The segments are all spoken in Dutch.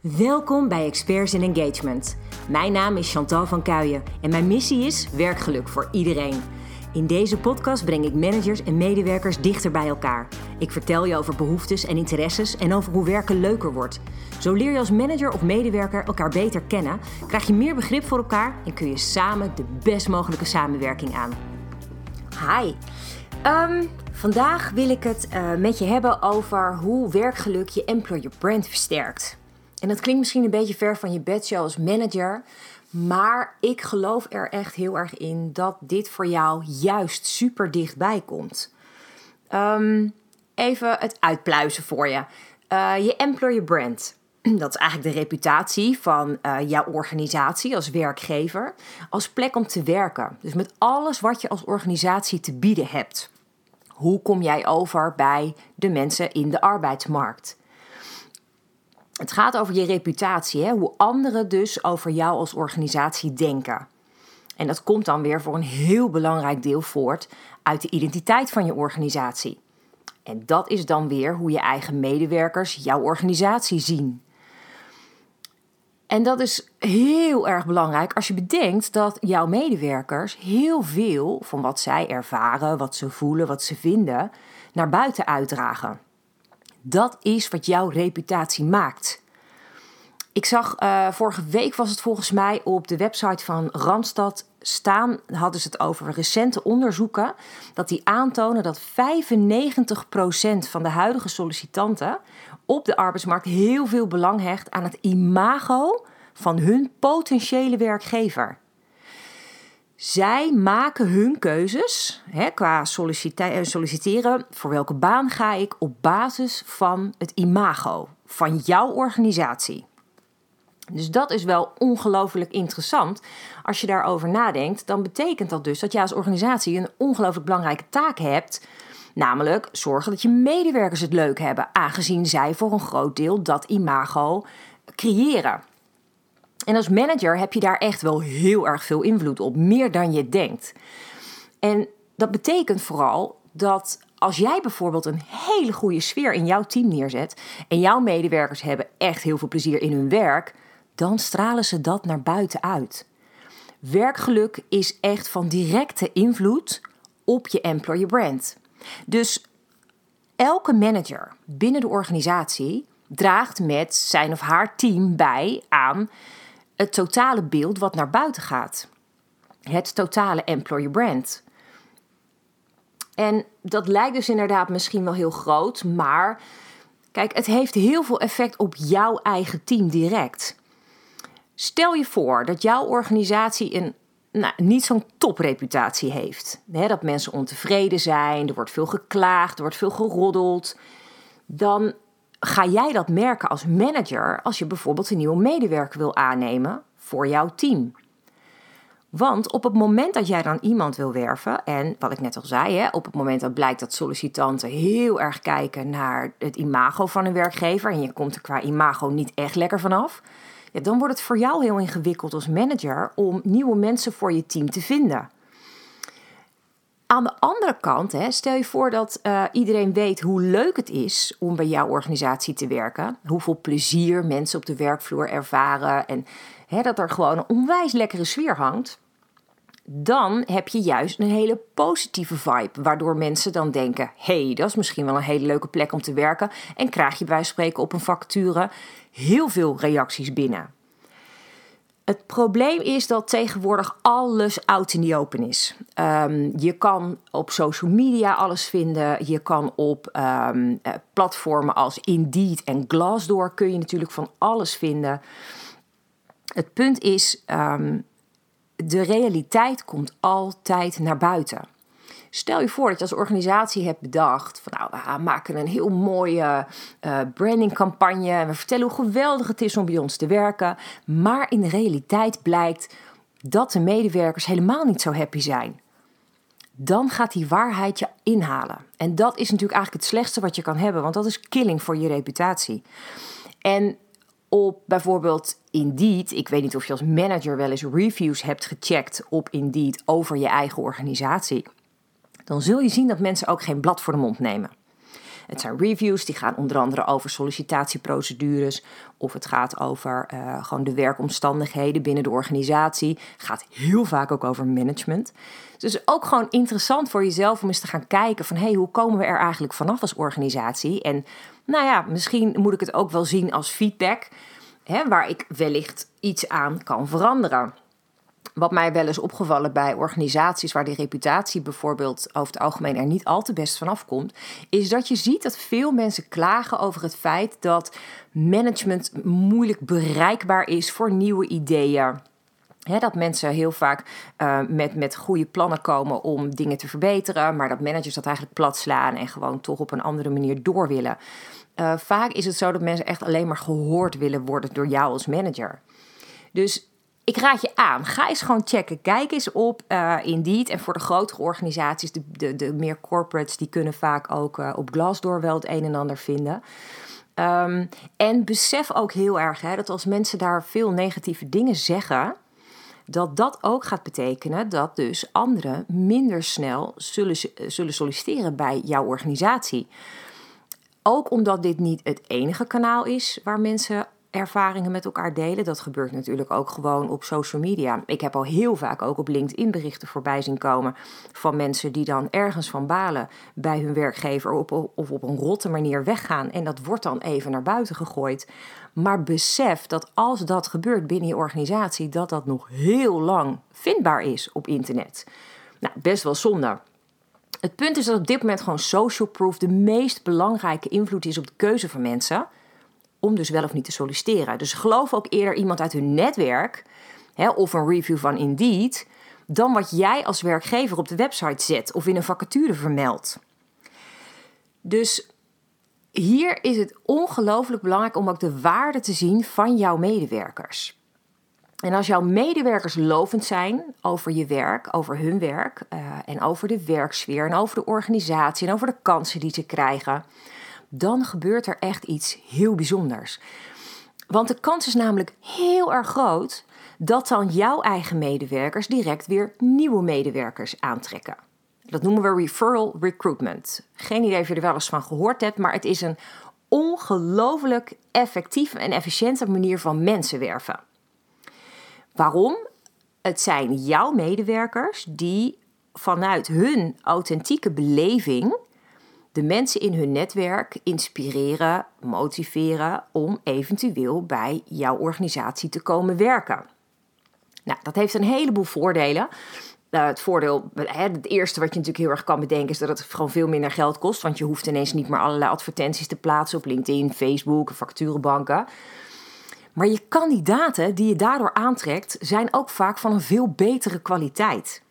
Welkom bij Experts in Engagement. Mijn naam is Chantal van Kuijen en mijn missie is werkgeluk voor iedereen. In deze podcast breng ik managers en medewerkers dichter bij elkaar. Ik vertel je over behoeftes en interesses en over hoe werken leuker wordt. Zo leer je als manager of medewerker elkaar beter kennen, krijg je meer begrip voor elkaar en kun je samen de best mogelijke samenwerking aan. Hi. Ehm, vandaag wil ik het uh, met je hebben over hoe werkgeluk je employer brand versterkt. En dat klinkt misschien een beetje ver van je bedshow als manager. Maar ik geloof er echt heel erg in dat dit voor jou juist super dichtbij komt. Um, even het uitpluizen voor je. Uh, je employer brand. Dat is eigenlijk de reputatie van uh, jouw organisatie als werkgever. Als plek om te werken. Dus met alles wat je als organisatie te bieden hebt. Hoe kom jij over bij de mensen in de arbeidsmarkt? Het gaat over je reputatie, hè? hoe anderen dus over jou als organisatie denken. En dat komt dan weer voor een heel belangrijk deel voort uit de identiteit van je organisatie. En dat is dan weer hoe je eigen medewerkers jouw organisatie zien. En dat is heel erg belangrijk als je bedenkt dat jouw medewerkers heel veel van wat zij ervaren, wat ze voelen, wat ze vinden, naar buiten uitdragen. Dat is wat jouw reputatie maakt. Ik zag uh, vorige week was het volgens mij op de website van Randstad staan, hadden ze het over recente onderzoeken, dat die aantonen dat 95% van de huidige sollicitanten op de arbeidsmarkt heel veel belang hecht aan het imago van hun potentiële werkgever. Zij maken hun keuzes hè, qua eh, solliciteren. Voor welke baan ga ik op basis van het imago van jouw organisatie? Dus dat is wel ongelooflijk interessant. Als je daarover nadenkt, dan betekent dat dus dat jij als organisatie een ongelooflijk belangrijke taak hebt. Namelijk zorgen dat je medewerkers het leuk hebben, aangezien zij voor een groot deel dat imago creëren. En als manager heb je daar echt wel heel erg veel invloed op, meer dan je denkt. En dat betekent vooral dat als jij bijvoorbeeld een hele goede sfeer in jouw team neerzet en jouw medewerkers hebben echt heel veel plezier in hun werk, dan stralen ze dat naar buiten uit. Werkgeluk is echt van directe invloed op je employer brand. Dus elke manager binnen de organisatie draagt met zijn of haar team bij aan het totale beeld wat naar buiten gaat. Het totale employer brand. En dat lijkt dus inderdaad misschien wel heel groot, maar kijk, het heeft heel veel effect op jouw eigen team direct. Stel je voor dat jouw organisatie een nou, niet zo'n topreputatie heeft. dat mensen ontevreden zijn, er wordt veel geklaagd, er wordt veel geroddeld. Dan ga jij dat merken als manager als je bijvoorbeeld een nieuwe medewerker wil aannemen voor jouw team. Want op het moment dat jij dan iemand wil werven, en wat ik net al zei, hè, op het moment dat blijkt dat sollicitanten heel erg kijken naar het imago van een werkgever en je komt er qua imago niet echt lekker vanaf, ja, dan wordt het voor jou heel ingewikkeld als manager om nieuwe mensen voor je team te vinden. Aan de andere kant, hè, stel je voor dat uh, iedereen weet hoe leuk het is om bij jouw organisatie te werken. Hoeveel plezier mensen op de werkvloer ervaren. En hè, dat er gewoon een onwijs lekkere sfeer hangt. Dan heb je juist een hele positieve vibe. Waardoor mensen dan denken: hey, dat is misschien wel een hele leuke plek om te werken. En krijg je bij spreken op een vacature heel veel reacties binnen. Het probleem is dat tegenwoordig alles out in the open is. Um, je kan op social media alles vinden. Je kan op um, platformen als Indeed en Glassdoor kun je natuurlijk van alles vinden. Het punt is, um, de realiteit komt altijd naar buiten. Stel je voor dat je als organisatie hebt bedacht van nou, we maken een heel mooie uh, brandingcampagne en we vertellen hoe geweldig het is om bij ons te werken, maar in de realiteit blijkt dat de medewerkers helemaal niet zo happy zijn. Dan gaat die waarheid je inhalen. En dat is natuurlijk eigenlijk het slechtste wat je kan hebben, want dat is killing voor je reputatie. En op bijvoorbeeld Indeed, ik weet niet of je als manager wel eens reviews hebt gecheckt op Indeed over je eigen organisatie dan zul je zien dat mensen ook geen blad voor de mond nemen. Het zijn reviews, die gaan onder andere over sollicitatieprocedures. Of het gaat over uh, gewoon de werkomstandigheden binnen de organisatie. Gaat heel vaak ook over management. Dus ook gewoon interessant voor jezelf om eens te gaan kijken van... hey, hoe komen we er eigenlijk vanaf als organisatie? En nou ja, misschien moet ik het ook wel zien als feedback... Hè, waar ik wellicht iets aan kan veranderen wat mij wel is opgevallen bij organisaties waar die reputatie bijvoorbeeld over het algemeen er niet al te best vanaf komt, is dat je ziet dat veel mensen klagen over het feit dat management moeilijk bereikbaar is voor nieuwe ideeën. dat mensen heel vaak uh, met, met goede plannen komen om dingen te verbeteren, maar dat managers dat eigenlijk plat slaan en gewoon toch op een andere manier door willen. Uh, vaak is het zo dat mensen echt alleen maar gehoord willen worden door jou als manager. Dus ik raad je aan, ga eens gewoon checken. Kijk eens op uh, Indeed. En voor de grotere organisaties, de, de, de meer corporates, die kunnen vaak ook uh, op Glassdoor wel het een en ander vinden. Um, en besef ook heel erg hè, dat als mensen daar veel negatieve dingen zeggen, dat dat ook gaat betekenen dat dus anderen minder snel zullen, zullen solliciteren bij jouw organisatie. Ook omdat dit niet het enige kanaal is waar mensen ervaringen met elkaar delen. Dat gebeurt natuurlijk ook gewoon op social media. Ik heb al heel vaak ook op LinkedIn berichten voorbij zien komen van mensen die dan ergens van balen bij hun werkgever op, of op een rotte manier weggaan. En dat wordt dan even naar buiten gegooid. Maar besef dat als dat gebeurt binnen je organisatie, dat dat nog heel lang vindbaar is op internet. Nou, best wel zonde. Het punt is dat op dit moment gewoon social proof de meest belangrijke invloed is op de keuze van mensen om dus wel of niet te solliciteren. Dus geloof ook eerder iemand uit hun netwerk hè, of een review van Indeed dan wat jij als werkgever op de website zet of in een vacature vermeldt. Dus hier is het ongelooflijk belangrijk om ook de waarde te zien van jouw medewerkers. En als jouw medewerkers lovend zijn over je werk, over hun werk uh, en over de werksfeer en over de organisatie en over de kansen die ze krijgen, dan gebeurt er echt iets heel bijzonders. Want de kans is namelijk heel erg groot dat dan jouw eigen medewerkers direct weer nieuwe medewerkers aantrekken. Dat noemen we referral recruitment. Geen idee of je er wel eens van gehoord hebt, maar het is een ongelooflijk effectieve en efficiënte manier van mensen werven. Waarom? Het zijn jouw medewerkers die vanuit hun authentieke beleving de mensen in hun netwerk inspireren, motiveren om eventueel bij jouw organisatie te komen werken. Nou, dat heeft een heleboel voordelen. Uh, het voordeel, het eerste wat je natuurlijk heel erg kan bedenken, is dat het gewoon veel minder geld kost. Want je hoeft ineens niet meer allerlei advertenties te plaatsen op LinkedIn, Facebook, facturenbanken. Maar je kandidaten die je daardoor aantrekt, zijn ook vaak van een veel betere kwaliteit.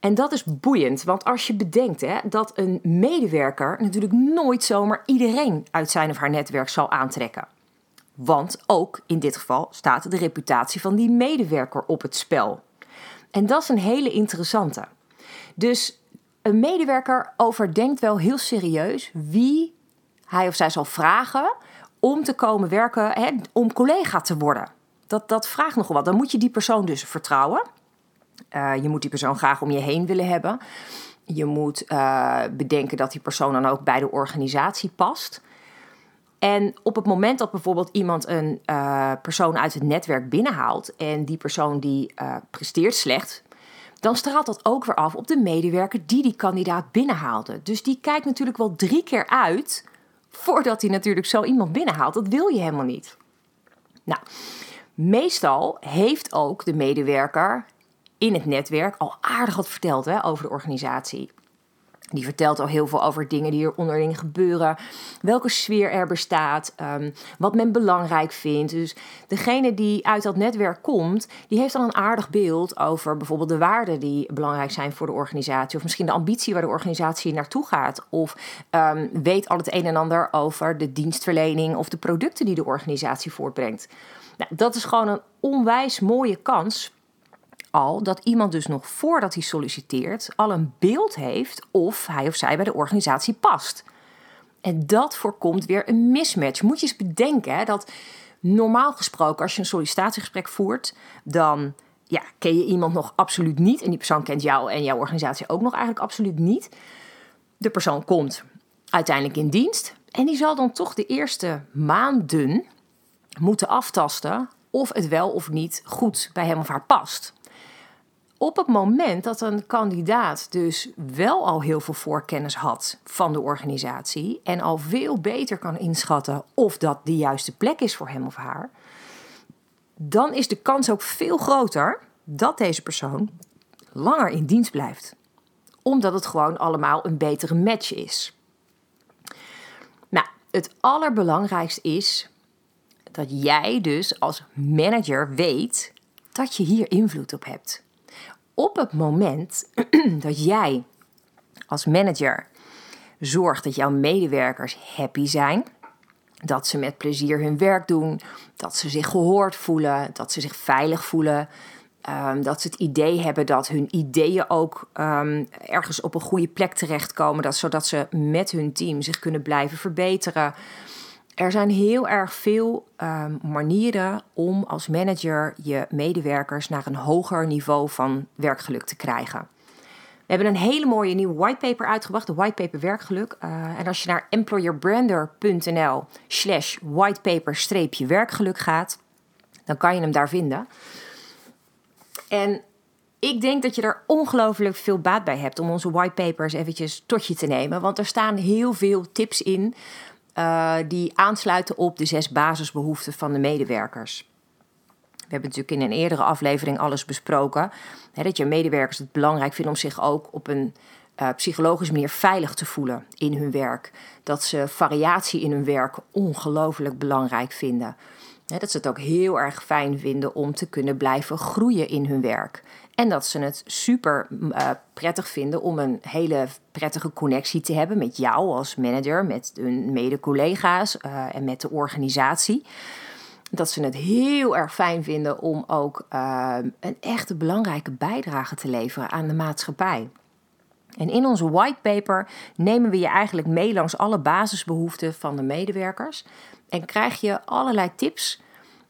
En dat is boeiend, want als je bedenkt hè, dat een medewerker natuurlijk nooit zomaar iedereen uit zijn of haar netwerk zal aantrekken. Want ook in dit geval staat de reputatie van die medewerker op het spel. En dat is een hele interessante. Dus een medewerker overdenkt wel heel serieus wie hij of zij zal vragen om te komen werken, hè, om collega te worden. Dat, dat vraagt nogal wat. Dan moet je die persoon dus vertrouwen. Uh, je moet die persoon graag om je heen willen hebben. Je moet uh, bedenken dat die persoon dan ook bij de organisatie past. En op het moment dat bijvoorbeeld iemand een uh, persoon uit het netwerk binnenhaalt en die persoon die presteert slecht, dan straalt dat ook weer af op de medewerker die die kandidaat binnenhaalde. Dus die kijkt natuurlijk wel drie keer uit voordat hij natuurlijk zo iemand binnenhaalt. Dat wil je helemaal niet. Nou, meestal heeft ook de medewerker in het netwerk al aardig wat verteld hè, over de organisatie. Die vertelt al heel veel over dingen die er onderling gebeuren, welke sfeer er bestaat, um, wat men belangrijk vindt. Dus degene die uit dat netwerk komt, die heeft al een aardig beeld over bijvoorbeeld de waarden die belangrijk zijn voor de organisatie, of misschien de ambitie waar de organisatie naartoe gaat, of um, weet al het een en ander over de dienstverlening of de producten die de organisatie voortbrengt. Nou, dat is gewoon een onwijs mooie kans al dat iemand dus nog voordat hij solliciteert al een beeld heeft of hij of zij bij de organisatie past. En dat voorkomt weer een mismatch. Moet je eens bedenken dat normaal gesproken als je een sollicitatiegesprek voert, dan ja, ken je iemand nog absoluut niet en die persoon kent jou en jouw organisatie ook nog eigenlijk absoluut niet. De persoon komt uiteindelijk in dienst. En die zal dan toch de eerste maanden moeten aftasten of het wel of niet goed bij hem of haar past. Op het moment dat een kandidaat dus wel al heel veel voorkennis had van de organisatie en al veel beter kan inschatten of dat de juiste plek is voor hem of haar, dan is de kans ook veel groter dat deze persoon langer in dienst blijft. Omdat het gewoon allemaal een betere match is. Nou, het allerbelangrijkste is dat jij dus als manager weet dat je hier invloed op hebt. Op het moment dat jij als manager zorgt dat jouw medewerkers happy zijn, dat ze met plezier hun werk doen, dat ze zich gehoord voelen, dat ze zich veilig voelen, um, dat ze het idee hebben dat hun ideeën ook um, ergens op een goede plek terechtkomen, dat, zodat ze met hun team zich kunnen blijven verbeteren. Er zijn heel erg veel um, manieren om als manager je medewerkers naar een hoger niveau van werkgeluk te krijgen. We hebben een hele mooie nieuwe whitepaper uitgebracht, de whitepaper werkgeluk. Uh, en als je naar employerbrander.nl slash whitepaper-werkgeluk gaat, dan kan je hem daar vinden. En ik denk dat je er ongelooflijk veel baat bij hebt om onze whitepapers eventjes tot je te nemen. Want er staan heel veel tips in uh, die aansluiten op de zes basisbehoeften van de medewerkers. We hebben natuurlijk in een eerdere aflevering alles besproken. Hè, dat je medewerkers het belangrijk vinden om zich ook op een uh, psychologische manier veilig te voelen in hun werk. Dat ze variatie in hun werk ongelooflijk belangrijk vinden. Dat ze het ook heel erg fijn vinden om te kunnen blijven groeien in hun werk. En dat ze het super uh, prettig vinden om een hele prettige connectie te hebben met jou als manager, met hun mede-collega's uh, en met de organisatie. Dat ze het heel erg fijn vinden om ook uh, een echte belangrijke bijdrage te leveren aan de maatschappij. En in onze whitepaper nemen we je eigenlijk mee langs alle basisbehoeften van de medewerkers. En krijg je allerlei tips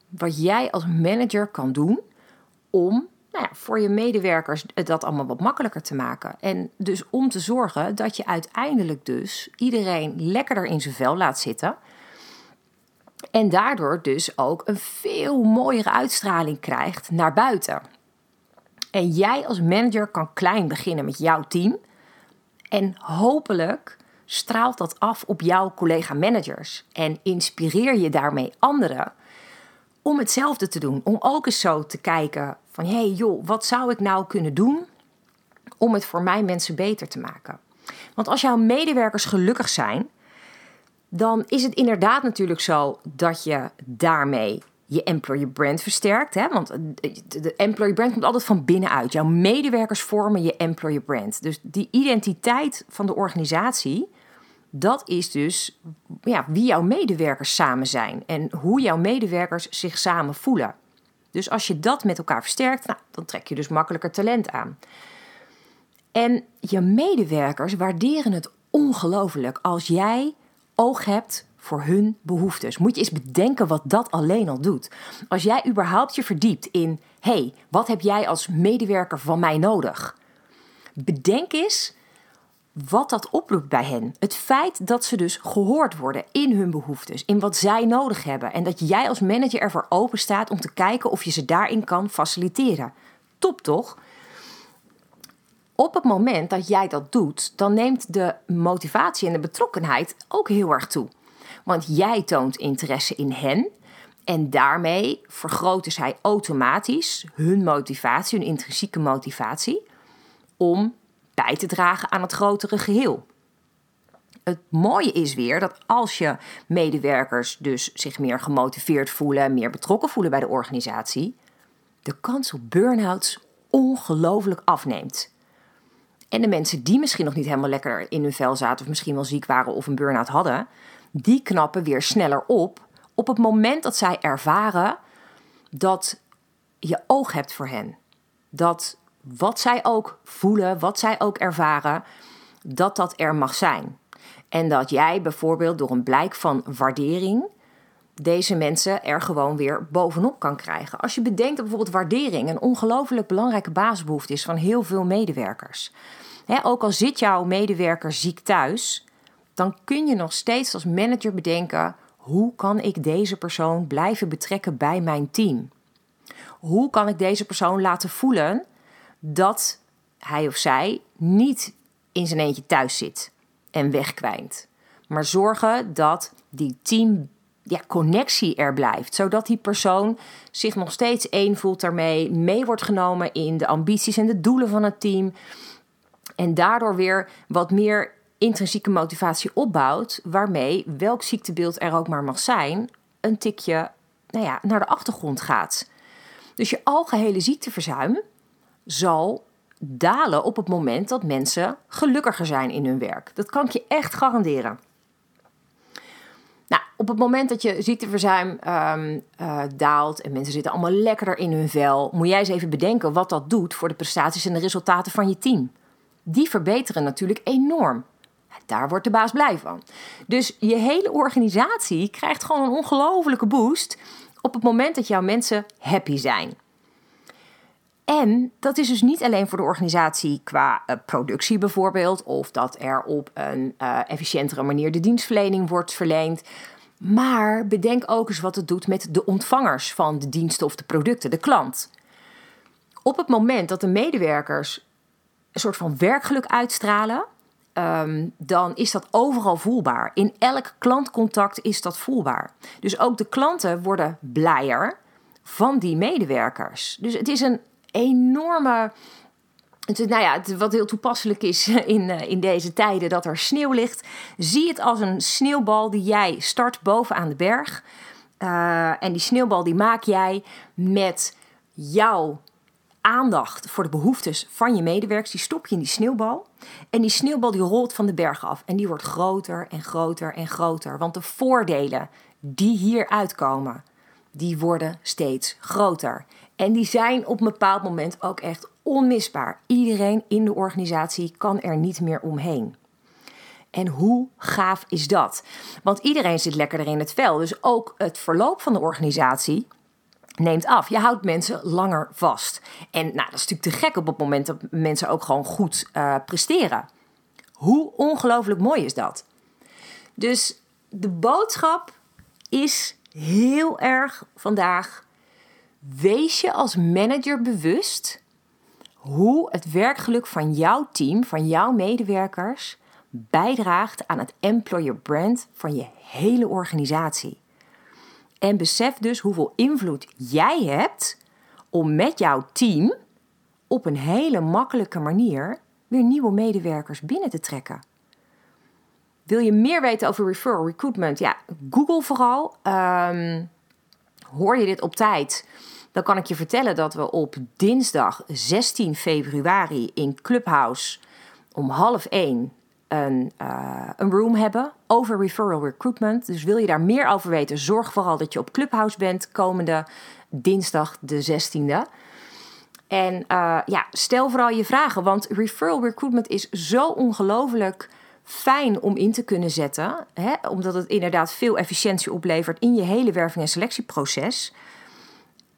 wat jij als manager kan doen om nou ja, voor je medewerkers dat allemaal wat makkelijker te maken. En dus om te zorgen dat je uiteindelijk dus iedereen lekkerder in zijn vel laat zitten. En daardoor dus ook een veel mooiere uitstraling krijgt naar buiten. En jij als manager kan klein beginnen met jouw team. En hopelijk straalt dat af op jouw collega-managers. En inspireer je daarmee anderen om hetzelfde te doen. Om ook eens zo te kijken van hey joh, wat zou ik nou kunnen doen om het voor mijn mensen beter te maken? Want als jouw medewerkers gelukkig zijn, dan is het inderdaad natuurlijk zo dat je daarmee je employer brand versterkt. Hè? Want de employer brand komt altijd van binnenuit. Jouw medewerkers vormen je employer brand. Dus die identiteit van de organisatie, dat is dus ja, wie jouw medewerkers samen zijn en hoe jouw medewerkers zich samen voelen. Dus als je dat met elkaar versterkt, nou, dan trek je dus makkelijker talent aan. En je medewerkers waarderen het ongelooflijk als jij oog hebt voor hun behoeftes. Moet je eens bedenken wat dat alleen al doet. Als jij überhaupt je verdiept in: hey, wat heb jij als medewerker van mij nodig? Bedenk eens wat dat oproept bij hen. Het feit dat ze dus gehoord worden in hun behoeftes, in wat zij nodig hebben. En dat jij als manager ervoor open staat om te kijken of je ze daarin kan faciliteren. Top toch? Op het moment dat jij dat doet, dan neemt de motivatie en de betrokkenheid ook heel erg toe. Want jij toont interesse in hen en daarmee vergroten zij automatisch hun motivatie, hun intrinsieke motivatie, om bij te dragen aan het grotere geheel. Het mooie is weer dat als je medewerkers dus zich meer gemotiveerd voelen, meer betrokken voelen bij de organisatie, de kans op burn-outs ongelooflijk afneemt. En de mensen die misschien nog niet helemaal lekker in hun vel zaten, of misschien wel ziek waren of een burn-out hadden, die knappen weer sneller op op het moment dat zij ervaren dat je oog hebt voor hen. Dat wat zij ook voelen, wat zij ook ervaren, dat dat er mag zijn. En dat jij bijvoorbeeld door een blijk van waardering deze mensen er gewoon weer bovenop kan krijgen. Als je bedenkt dat bijvoorbeeld waardering een ongelooflijk belangrijke basisbehoefte is van heel veel medewerkers. ook al zit jouw medewerker ziek thuis, dan kun je nog steeds als manager bedenken: hoe kan ik deze persoon blijven betrekken bij mijn team? Hoe kan ik deze persoon laten voelen dat hij of zij niet in zijn eentje thuis zit en wegkwijnt? Maar zorgen dat die team ja, connectie er blijft. Zodat die persoon zich nog steeds één voelt daarmee, mee wordt genomen in de ambities en de doelen van het team. En daardoor weer wat meer intrinsieke motivatie opbouwt, waarmee welk ziektebeeld er ook maar mag zijn, een tikje nou ja, naar de achtergrond gaat. Dus je algehele ziekteverzuim zal dalen op het moment dat mensen gelukkiger zijn in hun werk. Dat kan ik je echt garanderen. Nou, op het moment dat je ziekteverzuim um, uh, daalt en mensen zitten allemaal lekkerder in hun vel, moet jij eens even bedenken wat dat doet voor de prestaties en de resultaten van je team. Die verbeteren natuurlijk enorm. Daar wordt de baas blij van. Dus je hele organisatie krijgt gewoon een ongelofelijke boost op het moment dat jouw mensen happy zijn. En dat is dus niet alleen voor de organisatie qua uh, productie bijvoorbeeld, of dat er op een uh, efficiëntere manier de dienstverlening wordt verleend. Maar bedenk ook eens wat het doet met de ontvangers van de diensten of de producten, de klant. Op het moment dat de medewerkers een soort van werkgeluk uitstralen, um, dan is dat overal voelbaar. In elk klantcontact is dat voelbaar. Dus ook de klanten worden blijer van die medewerkers. Dus het is een enorme. Nou ja, wat heel toepasselijk is in, eh, in deze tijden dat er sneeuw ligt. Zie het als een sneeuwbal die jij start bovenaan de berg. Uh, en die sneeuwbal die maak jij met jouw aandacht voor de behoeftes van je medewerkers. Die stop je in die sneeuwbal. En die sneeuwbal die rolt van de berg af. En die wordt groter en groter en groter. Want de voordelen die hier uitkomen, die worden steeds groter. En die zijn op een bepaald moment ook echt onmisbaar. Iedereen in de organisatie kan er niet meer omheen. En hoe gaaf is dat? Want iedereen zit lekkerder in het vel. Dus ook het verloop van de organisatie neemt af. Je houdt mensen langer vast. En nou, dat is natuurlijk te gek op het moment dat mensen ook gewoon goed uh, presteren. Hoe ongelooflijk mooi is dat? Dus de boodschap is heel erg vandaag Wees je als manager bewust hoe het werkgeluk van jouw team, van jouw medewerkers, bijdraagt aan het employer brand van je hele organisatie. En besef dus hoeveel invloed jij hebt om met jouw team op een hele makkelijke manier weer nieuwe medewerkers binnen te trekken. Wil je meer weten over referral recruitment? Ja, Google vooral. Um, hoor je dit op tijd? Dan kan ik je vertellen dat we op dinsdag 16 februari in Clubhouse om half één een, uh, een room hebben over referral recruitment. Dus wil je daar meer over weten, zorg vooral dat je op Clubhouse bent komende dinsdag de 16e. En uh, ja, stel vooral je vragen, want referral recruitment is zo ongelooflijk fijn om in te kunnen zetten, hè, omdat het inderdaad veel efficiëntie oplevert in je hele werving- en selectieproces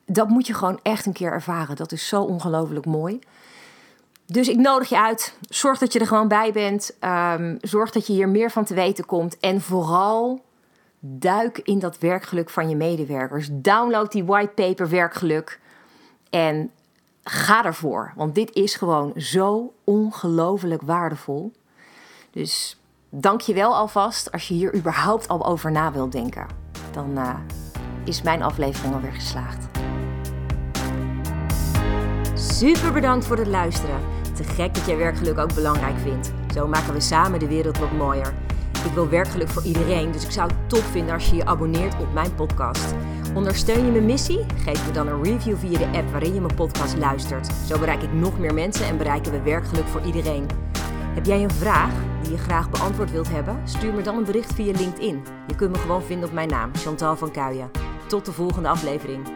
dat moet je gewoon echt een keer ervaren. Dat is zo ongelooflijk mooi. Dus ik nodig je uit. Zorg dat je er gewoon bij bent. Um, zorg dat je hier meer van te weten komt. En vooral duik in dat werkgeluk van je medewerkers. Download die whitepaper werkgeluk. En ga ervoor. Want dit is gewoon zo ongelooflijk waardevol. Dus dank je wel alvast als je hier überhaupt al over na wilt denken. Dan uh, is mijn aflevering alweer geslaagd. Super bedankt voor het luisteren. Te gek dat jij werkgeluk ook belangrijk vindt. Zo maken we samen de wereld wat mooier. Ik wil werkgeluk voor iedereen, dus ik zou het top vinden als je je abonneert op mijn podcast. Ondersteun je mijn missie? Geef me dan een review via de app waarin je mijn podcast luistert. Zo bereik ik nog meer mensen en bereiken we werkgeluk voor iedereen. Heb jij een vraag die je graag beantwoord wilt hebben? Stuur me dan een bericht via LinkedIn. Je kunt me gewoon vinden op mijn naam, Chantal van Kuijen. Tot de volgende aflevering.